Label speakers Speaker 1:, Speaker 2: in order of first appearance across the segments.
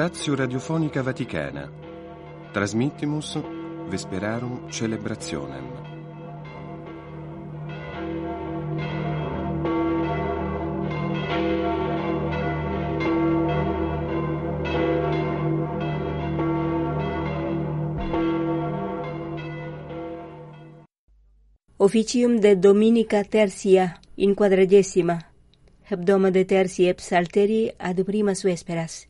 Speaker 1: Stazio Radiofonica Vaticana. Transmittimus Vesperarum Celebrationem.
Speaker 2: Officium de Dominica Tertia in quadragesima. Hebdoma de tertii psalteri ad primas vesperas.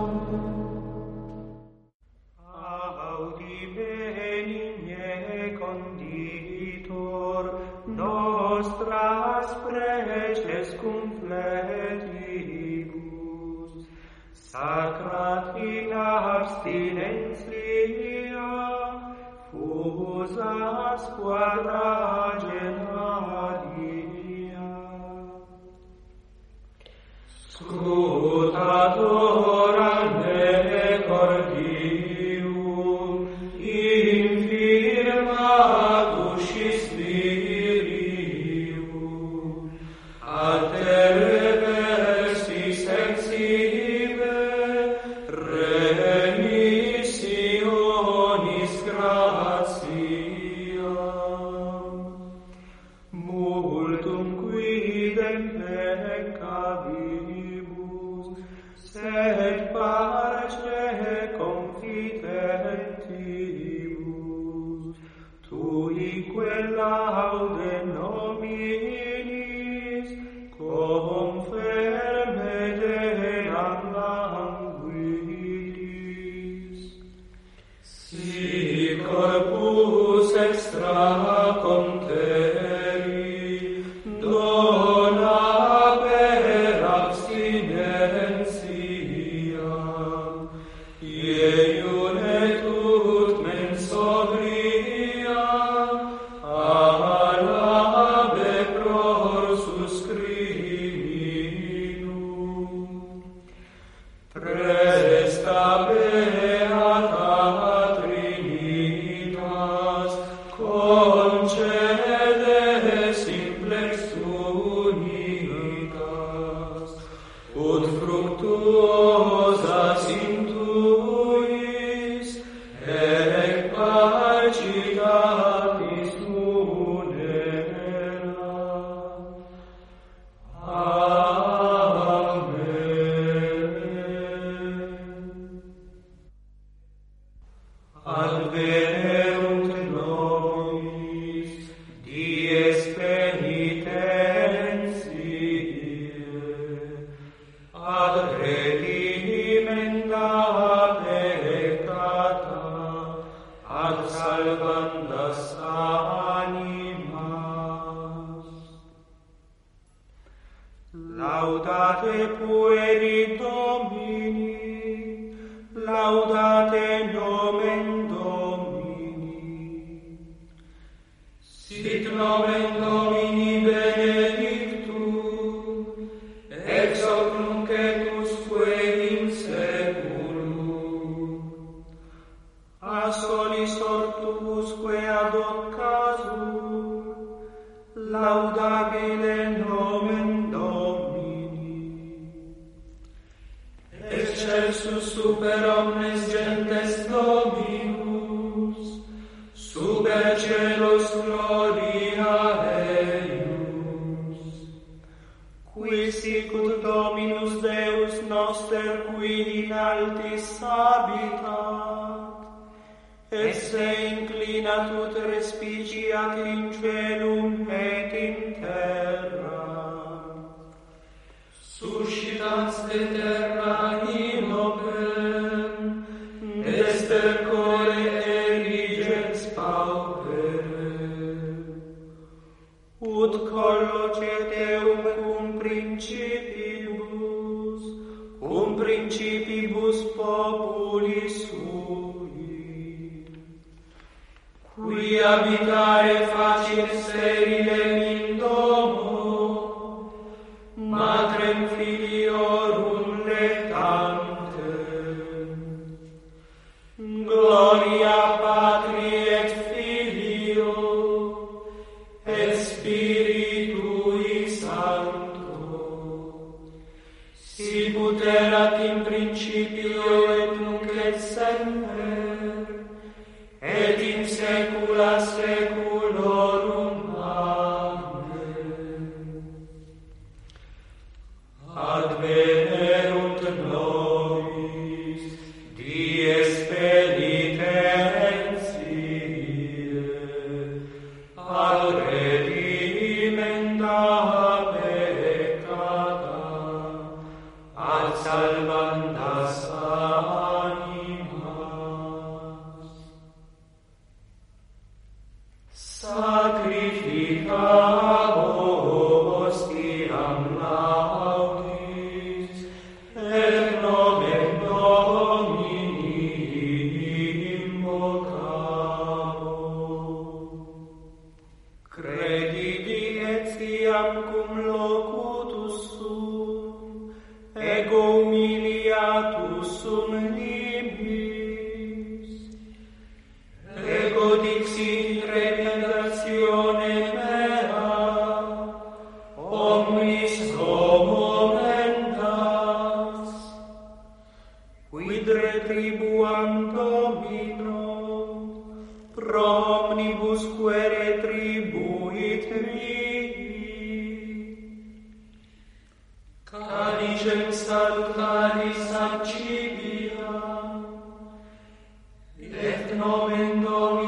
Speaker 2: abstinens linea, fusas quadragenaria. Scrutator, super omnes gentes dominus, super celos gloria eius. Qui sicut Dominus Deus noster, qui in altis habitat, esse inclinat ut respiciat in celu la vitare facem serii, Sacrifica Sancti Via, et nomen Domini,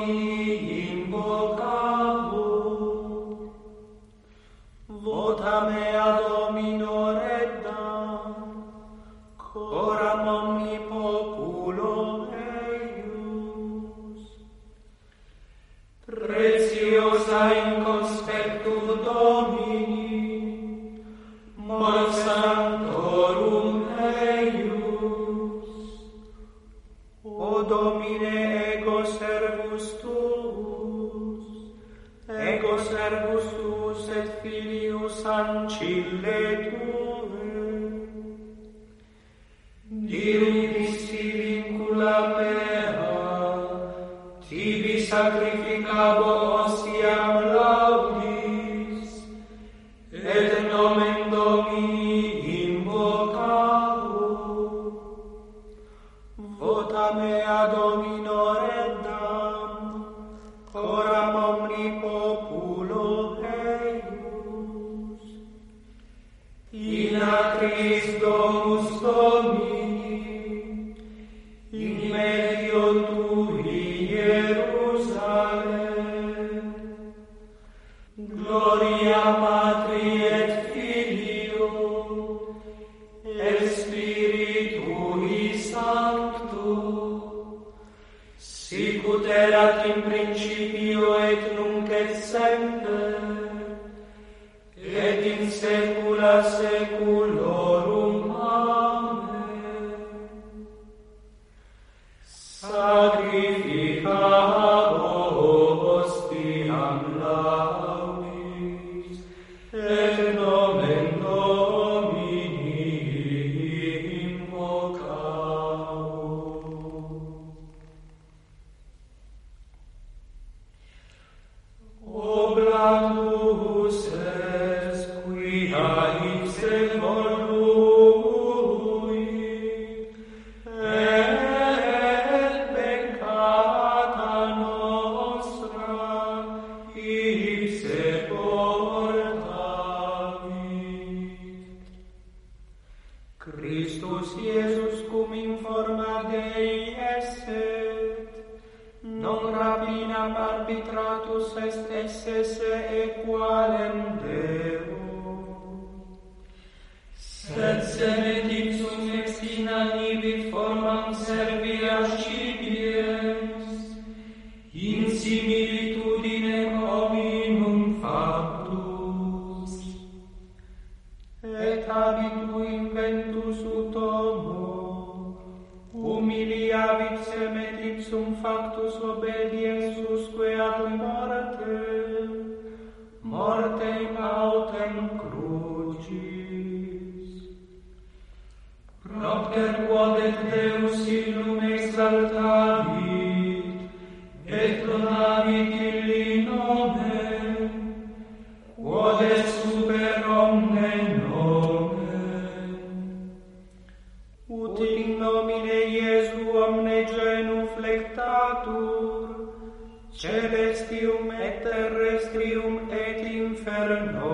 Speaker 2: Sancta Sed semi terrestrium et inferno.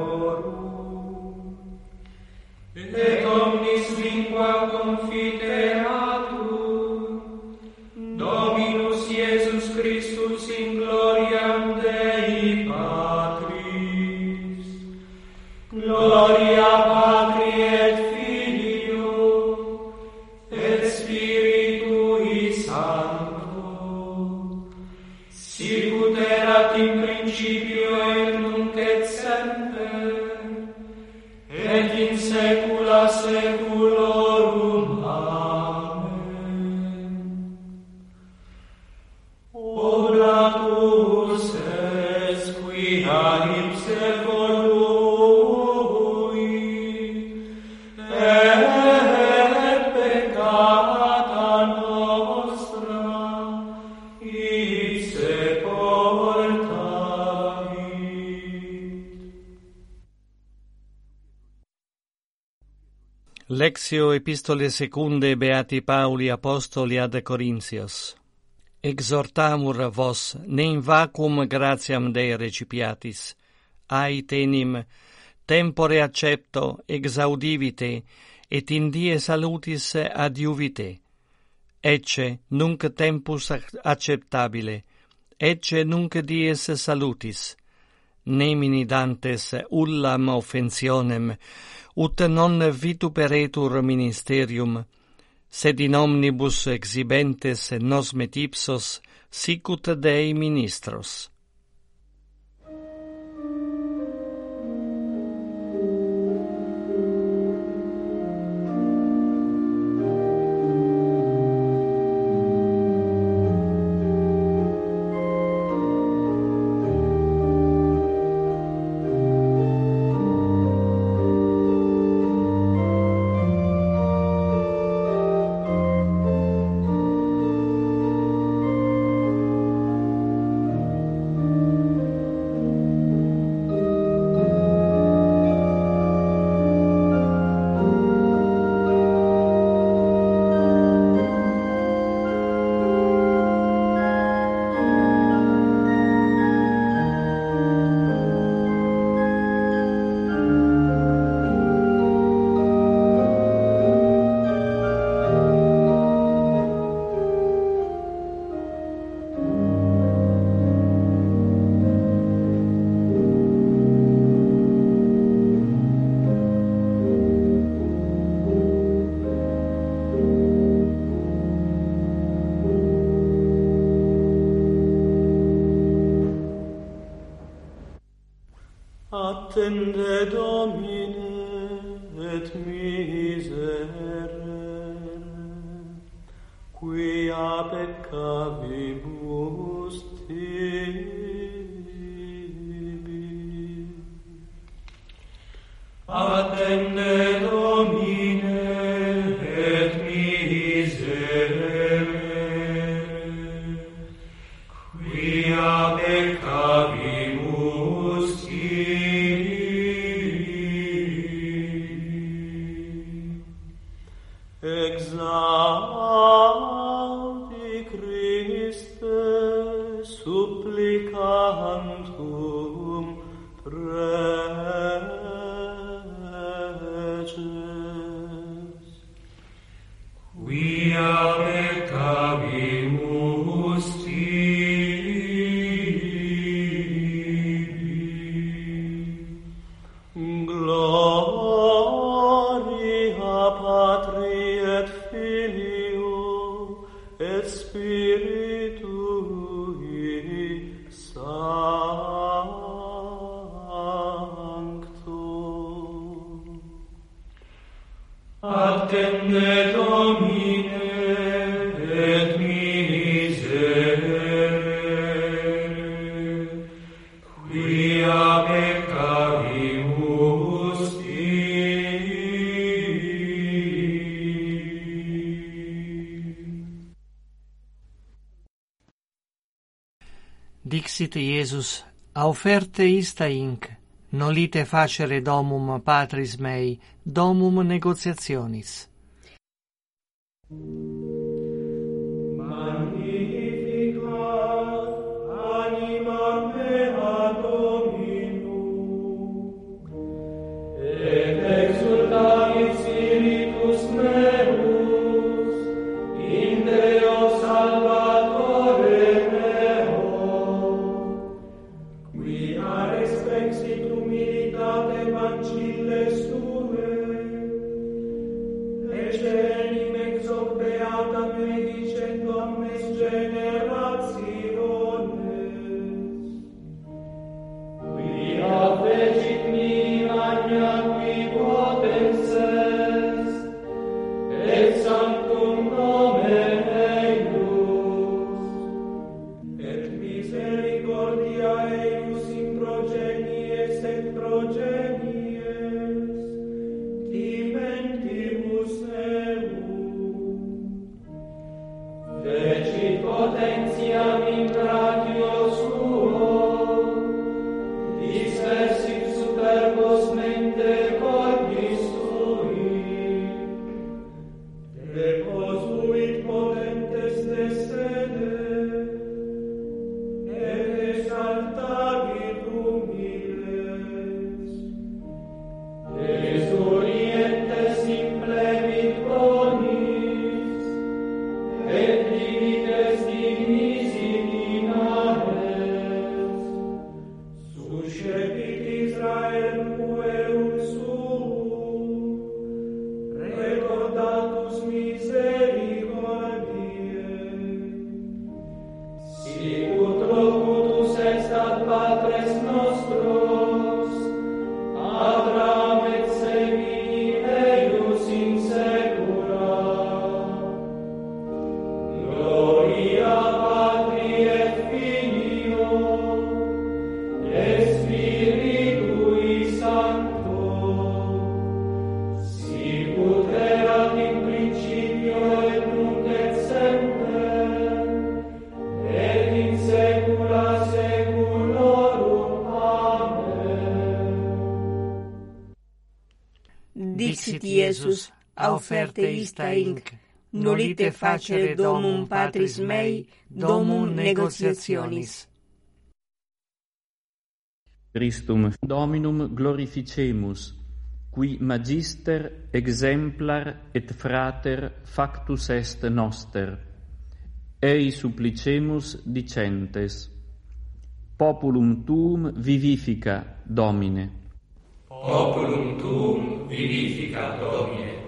Speaker 3: Lectio epistole secunde Beati Pauli Apostoli ad Corintios. Exhortamur vos, ne in vacuum gratiam Dei recipiatis, ait enim, tempore accepto, exaudivite, et in die salutis adiuvite. Ecce nunc tempus acceptabile, ecce nunc dies salutis, nemini dantes ullam offensionem, ut non vituperetur ministerium, sed in omnibus exhibentes nos metipsos sicut Dei ministros.
Speaker 2: Krishna. dixit Iesus, auferte ista inc, nolite facere domum patris mei, domum negotiationis.
Speaker 4: dixit Iesus, auferte ista inc, nolite facere domum patris mei, domum negotiationis.
Speaker 5: Christum Dominum glorificemus, qui magister exemplar et frater factus est noster. Ei supplicemus dicentes. Populum tuum vivifica, Domine.
Speaker 3: Populum tuum vivifica Domine.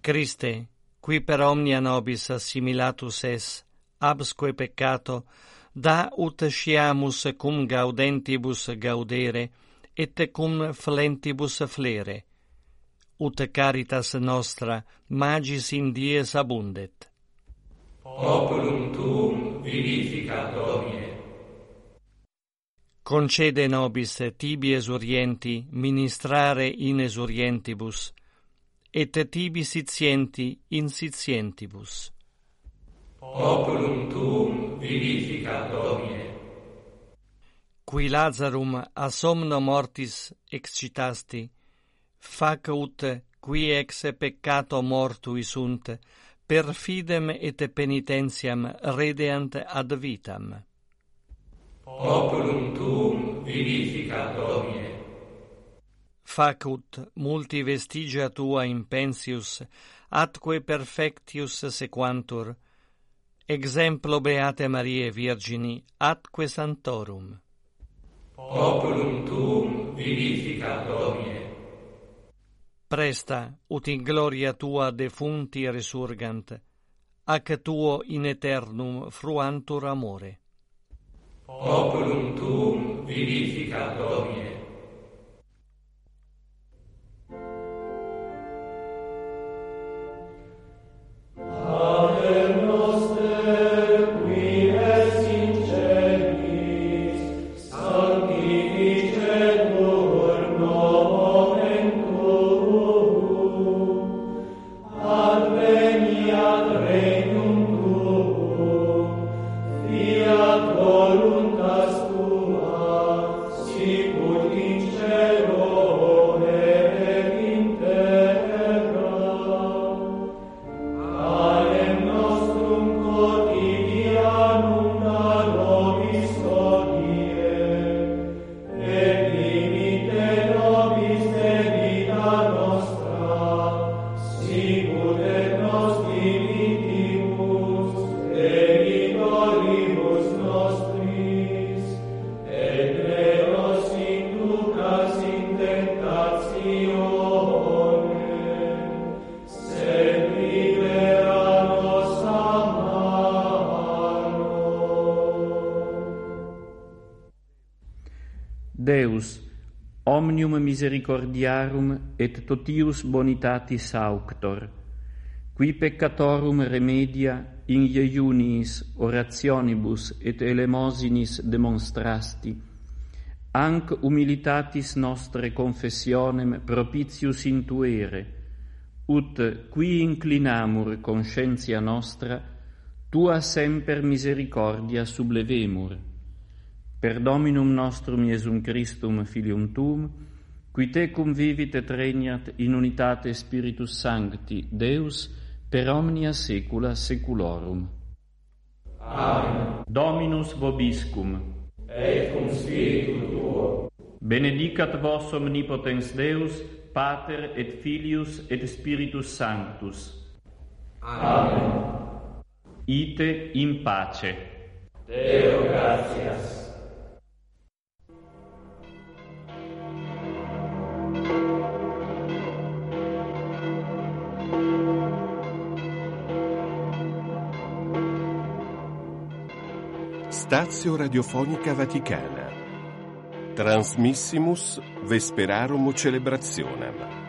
Speaker 2: Christe, qui per omnia nobis assimilatus es, absque peccato, da ut sciamus cum gaudentibus gaudere, et cum flentibus flere, ut caritas nostra magis in dies abundet.
Speaker 3: Populum tuum vivifica Domine
Speaker 2: concede nobis tibi esurienti ministrare in esurientibus, et tibi sitienti in sitientibus.
Speaker 3: Populum tuum vivifica Domine.
Speaker 2: Qui Lazarum a somno mortis excitasti, fac ut qui ex peccato mortui sunt, per fidem et penitentiam redeant ad vitam.
Speaker 3: Populum tuum vivifica Domine.
Speaker 2: Facut multi vestigia tua in pensius, atque perfectius sequantur, exemplo Beate Mariae Virgini, atque santorum.
Speaker 3: Populum tuum vivifica Domine.
Speaker 2: Presta, ut in gloria tua defunti resurgant, ac tuo in eternum fruantur amore
Speaker 3: populum tuum vivifica Domine.
Speaker 5: omnium misericordiarum et totius bonitatis auctor, qui peccatorum remedia in iuniis orationibus et elemosinis demonstrasti, anc humilitatis nostre confessionem propitius intuere, ut qui inclinamur conscientia nostra, tua semper misericordia sublevemur. Per Dominum nostrum Iesum Christum filium tuum, qui tecum vivit et regnat in unitate Spiritus Sancti, Deus, per omnia saecula saeculorum.
Speaker 6: Amen.
Speaker 5: Dominus vobiscum.
Speaker 6: Et cum spiritu tuo.
Speaker 5: Benedicat vos omnipotens Deus, Pater et Filius et Spiritus Sanctus.
Speaker 6: Amen.
Speaker 5: Ite in pace.
Speaker 6: Deo gratias.
Speaker 1: Stazio Radiofonica Vaticana. Transmissimus Vesperarum Celebrationem.